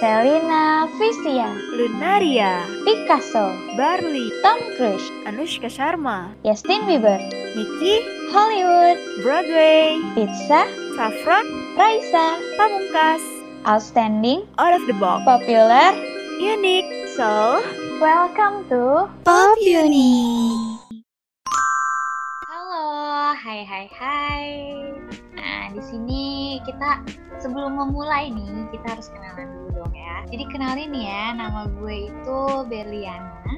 Selina Visia, Lunaria, Picasso, Barley, Tom Cruise, Anushka Sharma, Justin Bieber, Nicky, Hollywood, Broadway, Pizza, Saffron, Raisa, Pamungkas, Outstanding, Out of the Box, Popular. Unique, So, Welcome to Pop Uni. Halo, hai hai hai. Nah, di sini kita sebelum memulai nih, kita harus kenalan dulu dong ya. Jadi kenalin ya, nama gue itu Berliana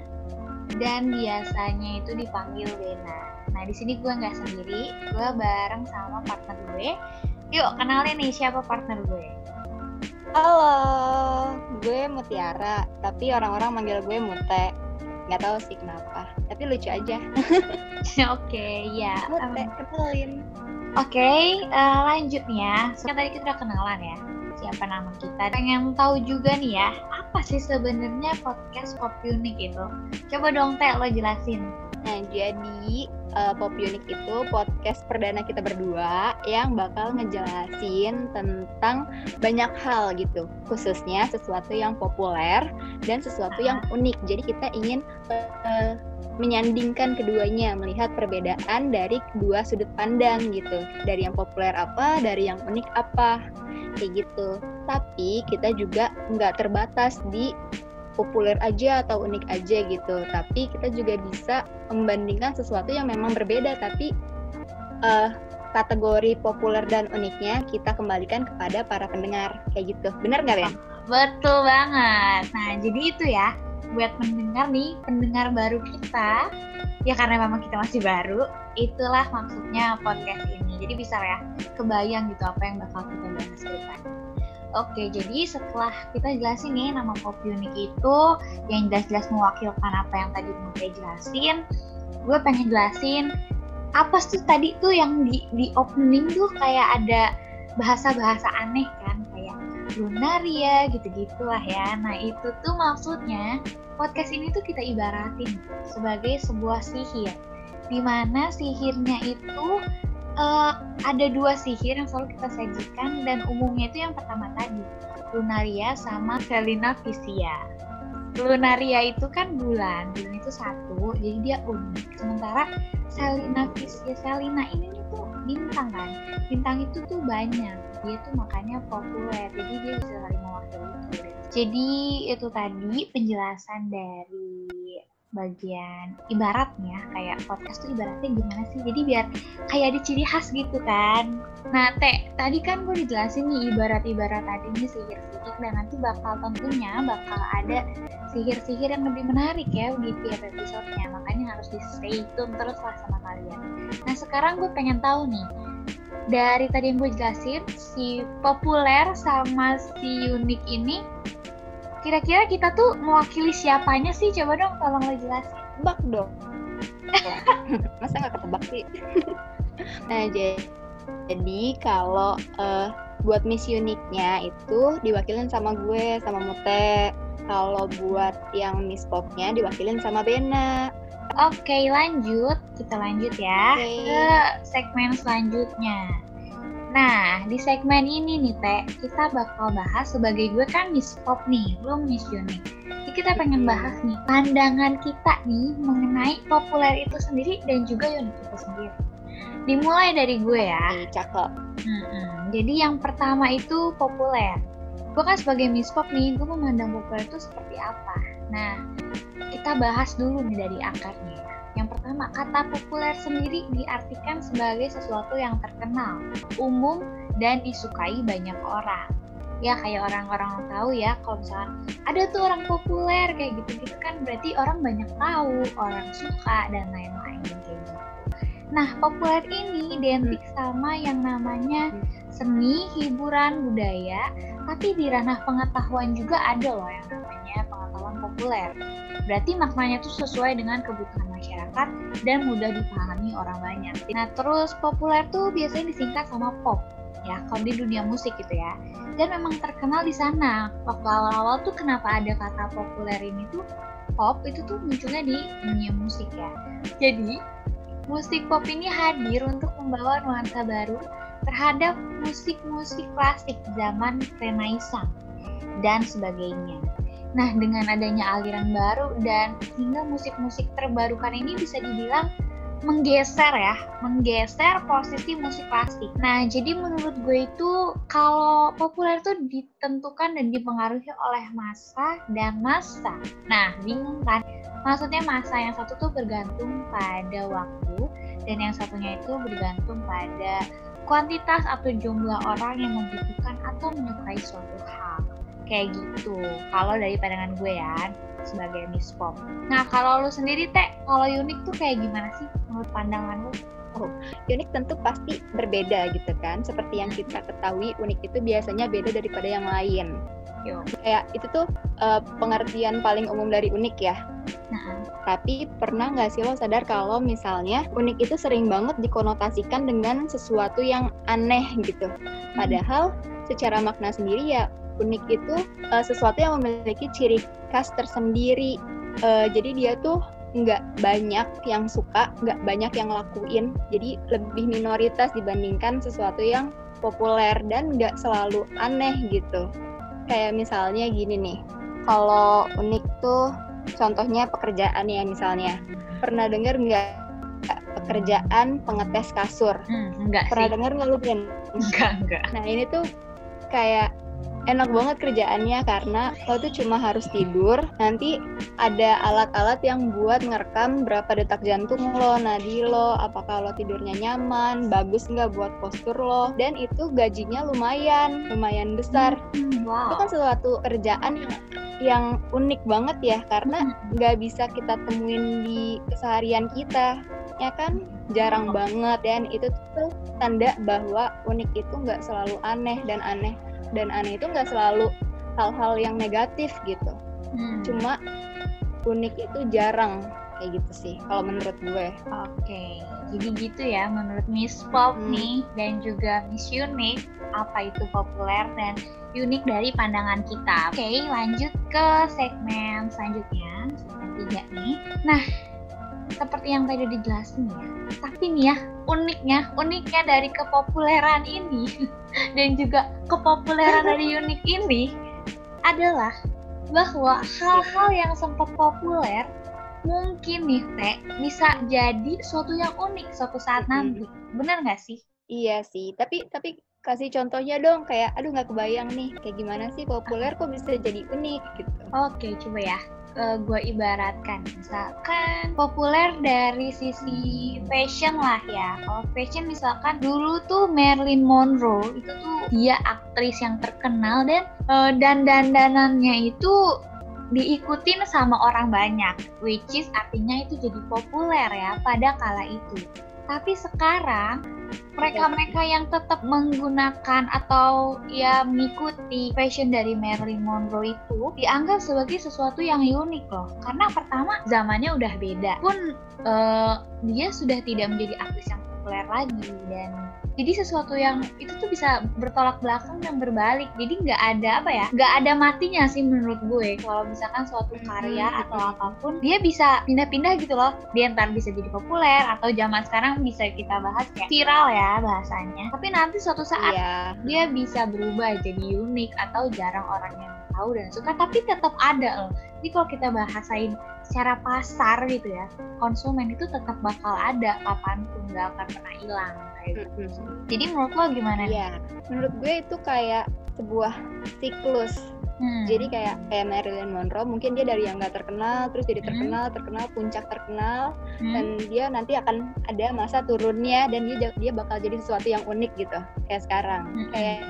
dan biasanya itu dipanggil Bena. Nah, di sini gue nggak sendiri, gue bareng sama partner gue. Yuk, kenalin nih siapa partner gue. Halo, gue Mutiara, tapi orang-orang manggil gue Mute. Nggak tahu sih kenapa, tapi lucu aja. Oke, ya. Mute, em, kenalin. Oke, eh, lanjut nih ya. So, tadi kita udah kenalan ya. Siapa nama kita? Pengen tahu juga nih ya, apa sih sebenarnya podcast Pop Unique itu? Coba dong Teh lo jelasin. Nah, jadi uh, Pop Unique itu podcast perdana kita berdua yang bakal ngejelasin tentang banyak hal gitu, khususnya sesuatu yang populer dan sesuatu yang unik. Jadi kita ingin uh, menyandingkan keduanya, melihat perbedaan dari kedua sudut pandang gitu. Dari yang populer apa, dari yang unik apa, kayak gitu. Tapi kita juga nggak terbatas di populer aja atau unik aja gitu. Tapi kita juga bisa membandingkan sesuatu yang memang berbeda, tapi eh, kategori populer dan uniknya kita kembalikan kepada para pendengar kayak gitu. Bener nggak Ben? Betul banget. Nah, jadi itu ya, buat pendengar nih, pendengar baru kita, ya karena memang kita masih baru, itulah maksudnya podcast ini. Jadi bisa ya, kebayang gitu apa yang bakal kita bahas ke depan. Oke, jadi setelah kita jelasin nih nama Pop Unique itu yang jelas-jelas mewakilkan apa yang tadi mau saya jelasin, gue pengen jelasin apa sih tadi tuh yang di, di opening tuh kayak ada bahasa-bahasa aneh kan, lunaria gitu-gitu lah ya. Nah itu tuh maksudnya podcast ini tuh kita ibaratin sebagai sebuah sihir, di mana sihirnya itu eh, ada dua sihir yang selalu kita sajikan dan umumnya itu yang pertama tadi lunaria sama Selina Visia. Lunaria itu kan bulan, bulan itu satu, jadi dia unik. Sementara Selina Visia, Selina ini tuh bintang kan, bintang itu tuh banyak, dia tuh makanya populer, jadi dia bisa saling mewakili itu. Jadi itu tadi penjelasan dari bagian ibaratnya kayak podcast tuh ibaratnya gimana sih? Jadi biar kayak ada ciri khas gitu kan? Nah teh tadi kan gue dijelasin nih ibarat-ibarat tadi nih sihir-sihir dan nanti bakal tentunya bakal ada sihir-sihir yang lebih menarik ya di tiap episodenya makanya harus di stay tune terus lah sama kalian nah sekarang gue pengen tahu nih dari tadi yang gue jelasin si populer sama si unik ini kira-kira kita tuh mewakili siapanya sih coba dong tolong lo jelasin Tebak dong. Masa nggak ketebak sih? nah, jadi, jadi kalau eh, buat Miss Uniknya itu diwakilin sama gue, sama Mute. Kalau buat yang Miss Popnya diwakilin sama Bena. oke lanjut kita lanjut ya Oke. ke segmen selanjutnya nah di segmen ini nih teh kita bakal bahas sebagai gue kan Miss Pop nih belum Miss Unik jadi kita pengen bahas nih pandangan kita nih mengenai populer itu sendiri dan juga unik itu sendiri dimulai dari gue ya cakep. Mm-mm. Jadi yang pertama itu populer. Gue kan sebagai Miss Pop nih, gue memandang populer itu seperti apa. Nah, kita bahas dulu nih dari akarnya. ya. Yang pertama, kata populer sendiri diartikan sebagai sesuatu yang terkenal, umum, dan disukai banyak orang. Ya kayak orang-orang tahu ya, kalau misalkan ada tuh orang populer kayak gitu-gitu kan berarti orang banyak tahu, orang suka, dan lain-lain gitu. Nah, populer ini identik sama yang namanya seni, hiburan, budaya, tapi di ranah pengetahuan juga ada loh yang namanya pengetahuan populer. Berarti maknanya tuh sesuai dengan kebutuhan masyarakat dan mudah dipahami orang banyak. Nah, terus populer tuh biasanya disingkat sama pop, ya, kalau di dunia musik gitu ya. Dan memang terkenal di sana. Waktu awal-awal tuh kenapa ada kata populer ini tuh pop itu tuh munculnya di dunia musik ya. Jadi, musik pop ini hadir untuk membawa nuansa baru terhadap musik-musik klasik zaman Renaissance. dan sebagainya. Nah, dengan adanya aliran baru dan hingga musik-musik terbarukan ini bisa dibilang menggeser ya, menggeser posisi musik klasik. Nah, jadi menurut gue itu kalau populer itu ditentukan dan dipengaruhi oleh masa dan masa. Nah, bingung kan? Maksudnya masa yang satu tuh bergantung pada waktu dan yang satunya itu bergantung pada kuantitas atau jumlah orang yang membutuhkan atau menyukai suatu hal. Kayak gitu. Kalau dari pandangan gue ya sebagai Miss. Nah, kalau lu sendiri Teh, kalau unik tuh kayak gimana sih menurut pandangan lu? Oh, unik tentu pasti berbeda gitu kan. Seperti yang kita ketahui, unik itu biasanya beda daripada yang lain. Yo. Kayak itu tuh uh, pengertian paling umum dari unik ya. Nah, Tapi pernah nggak sih lo sadar kalau misalnya unik itu sering banget dikonotasikan dengan sesuatu yang aneh gitu. Padahal secara makna sendiri ya unik itu uh, sesuatu yang memiliki ciri khas tersendiri. Uh, jadi dia tuh nggak banyak yang suka, nggak banyak yang lakuin. Jadi lebih minoritas dibandingkan sesuatu yang populer dan nggak selalu aneh gitu. Kayak misalnya gini nih, kalau unik tuh contohnya pekerjaan ya misalnya. Pernah dengar nggak pekerjaan pengetes kasur? hmm, enggak Pernah dengar nggak lu Bren? Enggak, enggak. Nah ini tuh kayak enak banget kerjaannya karena lo tuh cuma harus tidur nanti ada alat-alat yang buat ngerekam berapa detak jantung lo nadi lo apakah lo tidurnya nyaman bagus nggak buat postur lo dan itu gajinya lumayan lumayan besar. Hmm, itu wow. kan suatu kerjaan yang yang unik banget ya karena nggak bisa kita temuin di keseharian kita ya kan? Jarang banget dan itu tuh tanda bahwa unik itu nggak selalu aneh dan aneh dan aneh itu nggak selalu hal-hal yang negatif gitu Hmm, cuma unik itu jarang kayak gitu sih kalau menurut gue Oke, jadi gitu ya menurut Miss Pop Hmm. nih dan juga Miss Unique apa itu populer dan unik dari pandangan kita. Oke, lanjut ke segmen selanjutnya, segmen tiga nih. Nah, seperti yang tadi dijelasin ya, tapi nih ya uniknya, uniknya dari kepopuleran ini dan juga kepopuleran dari unik ini adalah bahwa hal-hal yang sempat populer mungkin nih Teh bisa jadi suatu yang unik suatu saat nanti. Bener nggak sih? iya sih tapi tapi kasih contohnya dong kayak aduh nggak kebayang nih kayak gimana sih populer kok bisa jadi unik gitu Oke, coba ya. Gue ibaratkan. Misalkan populer dari sisi fashion lah ya. Kalau fashion misalkan dulu tuh Marilyn Monroe itu tuh dia aktris yang terkenal dan eh, dan dandanannya itu diikutin sama orang banyak which is artinya itu jadi populer ya pada kala itu tapi sekarang mereka-mereka yang tetap menggunakan atau ya mengikuti fashion dari Marilyn Monroe itu dianggap sebagai sesuatu yang unik loh. Karena pertama zamannya udah beda. Pun eh, dia sudah tidak menjadi aktris yang populer lagi dan jadi sesuatu yang itu tuh bisa bertolak belakang dan berbalik. Jadi nggak ada apa ya nggak ada matinya sih menurut gue. Kalau misalkan suatu karya Hmm, atau apa pun dia bisa pindah-pindah gitu loh. Dia ntar bisa jadi populer atau zaman sekarang bisa kita bahas kayak viral ya bahasanya. Tapi nanti suatu saat iya. dia bisa berubah jadi unik atau jarang orang yang tahu dan suka tapi tetap ada loh jadi kalau kita bahasain secara pasar gitu ya konsumen itu tetap bakal ada kapan pun nggak akan pernah hilang kayak gitu jadi menurut lo gimana? Iya, menurut gue itu kayak sebuah siklus. Hmm. Jadi kayak kayak Marilyn Monroe, mungkin dia dari yang nggak terkenal, terus jadi Hmm. terkenal, terkenal, puncak terkenal, Hmm. dan dia nanti akan ada masa turunnya dan dia dia bakal jadi sesuatu yang unik gitu, kayak sekarang. Hmm. Kayak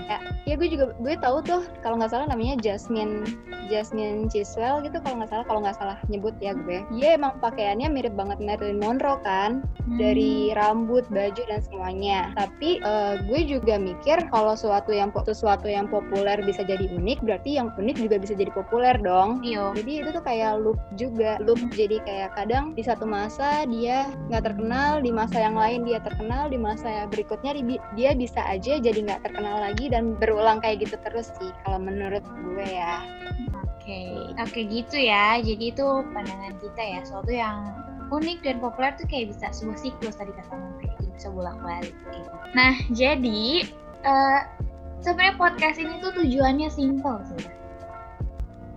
ya gue juga gue tahu tuh kalau nggak salah namanya Jasmine Jasmine Chiswell gitu kalau nggak salah kalau nggak salah nyebut ya gue. Dia emang pakaiannya mirip banget Marilyn Monroe kan, Hmm. dari rambut, baju dan semuanya. Tapi eh, gue juga mikir kalau suatu yang sesuatu yang populer bisa jadi unik, berarti yang unik juga bisa jadi populer dong. Iyo. Jadi itu tuh kayak loop juga, loop. Jadi kayak kadang di satu masa dia nggak terkenal, di masa yang lain dia terkenal, di masa berikutnya di- dia bisa aja jadi nggak terkenal lagi dan berulang kayak gitu terus sih. Kalau menurut gue ya. Oke, oke gitu ya. Jadi itu pandangan kita ya, sesuatu yang unik dan populer tuh kayak bisa sebuah siklus tadi kata Menteri, jadi bisa bolak balik. gitu. Nah, jadi eh, sebenarnya podcast ini tuh tujuannya simple sih.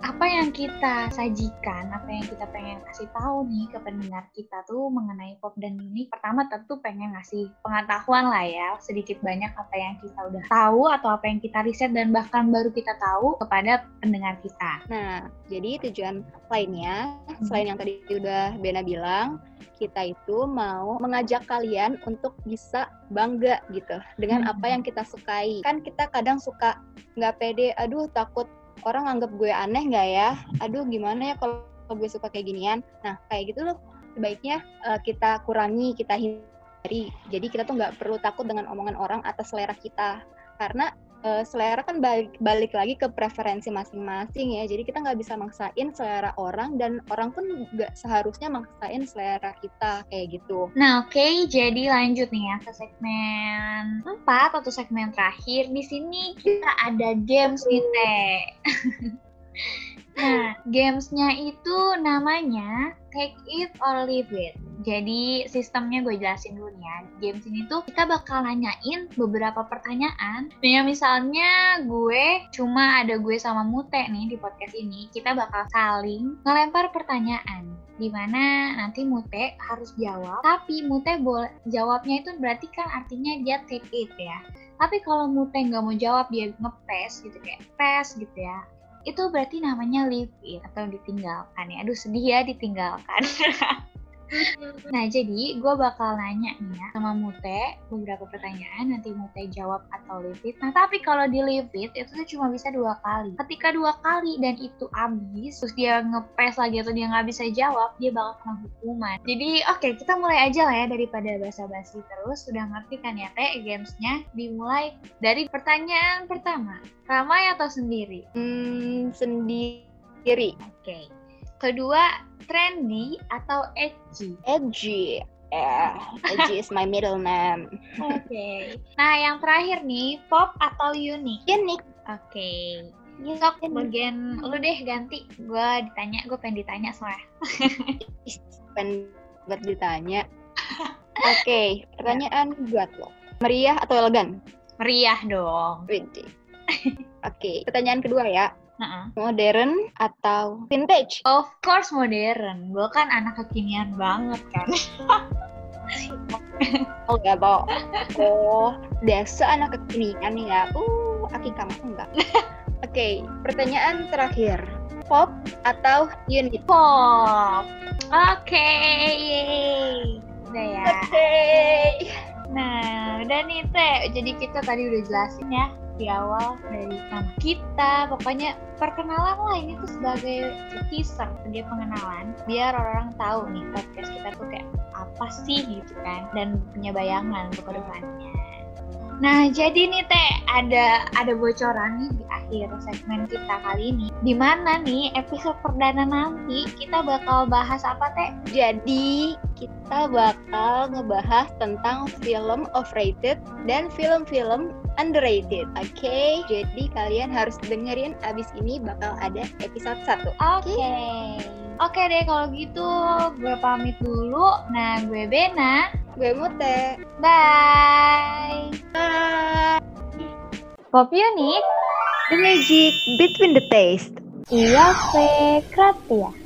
Apa yang kita sajikan, apa yang kita pengen kasih tahu nih ke pendengar kita tuh mengenai pop dan unik. Pertama tentu pengen ngasih pengetahuan lah ya, sedikit banyak apa yang kita udah tahu atau apa yang kita riset dan bahkan baru kita tahu kepada pendengar kita. Nah, jadi tujuan lainnya selain yang tadi udah Bena bilang, kita itu mau mengajak kalian untuk bisa bangga gitu dengan Hmm. apa yang kita sukai. Kan kita kadang suka nggak pede, aduh takut orang anggap gue aneh nggak ya? Aduh gimana ya kalau gue suka kayak ginian? Nah kayak gitu loh sebaiknya eh, kita kurangi, kita hindari. Jadi kita tuh nggak perlu takut dengan omongan orang atas selera kita karena eh, selera kan balik, balik lagi ke preferensi masing-masing ya. Jadi kita nggak bisa maksain selera orang dan orang pun nggak seharusnya maksain selera kita kayak gitu. Nah, oke, jadi lanjut nih ya ke segmen 4 atau segmen terakhir. Di sini kita ada games nih, Teh. nah, gamesnya itu namanya Take It or Leave It. Jadi sistemnya gue jelasin dulu ya. Games ini tuh kita bakal nanyain beberapa pertanyaan. Ya misalnya gue cuma ada gue sama Mute nih di podcast ini. Kita bakal saling ngelempar pertanyaan di mana nanti Mute harus jawab tapi Mute boleh jawabnya itu berarti kan artinya dia take it ya tapi kalau Mute nggak mau jawab dia ngepes gitu kayak pes gitu ya itu berarti namanya leave it atau ditinggalkan ya? Aduh sedih ya ditinggalkan Nah, jadi gue bakal nanya nih ya sama Mute beberapa pertanyaan, nanti Mute jawab atau leave it. Nah, tapi kalau di leave it, itu tuh cuma bisa dua kali. Ketika dua kali dan itu habis, terus dia ngepes lagi atau dia nggak bisa jawab, dia bakal kena hukuman. Jadi, oke, kita mulai aja lah ya daripada basa-basi terus. Sudah ngerti kan ya, Teh, gamesnya? Dimulai dari pertanyaan pertama. Ramai atau sendiri? Hmm, sendiri, Oke. Kedua, trendy atau edgy? edgy. Eh, edgy is my middle name. Oke. Nah, yang terakhir nih, pop atau unik? Unik. Oke. Iya, Sok, bagian lu deh ganti. Gua ditanya, gue pengen ditanya soalnya. Pengen buat ditanya. Oke, pertanyaan buat lo. Meriah atau elegan? Meriah dong. Oke, pertanyaan kedua ya. Heeh. Modern atau vintage? Of course modern. Gue kan anak kekinian banget kan. Oh enggak, Bo. Oh, biasa anak kekinian nih ya. Uh, aki kamu enggak. Oke, pertanyaan terakhir. Pop atau unit? Pop. Oke. yeay. Udah ya. Oke. Nah, udah nih Teh. Jadi kita tadi udah jelasin ya di awal dari nama kita. Pokoknya perkenalan lah ini tuh sebagai teaser, sebagai pengenalan. Biar orang tahu nih podcast kita tuh kayak apa sih gitu kan. Dan punya bayangan untuk ke depannya. Nah, jadi nih Teh, ada ada bocoran nih di akhir segmen kita kali ini. Di mana nih episode perdana nanti kita bakal bahas apa Teh? Jadi, kita bakal ngebahas tentang film overrated dan film-film underrated. Oke, jadi kalian harus dengerin abis ini bakal ada episode 1. Oke. Oke deh kalau gitu gue pamit dulu. Nah gue Bena. Gue Mute. Bye. Bye. Pop Unik. The magic between the taste. Iya, Fe. Kratia.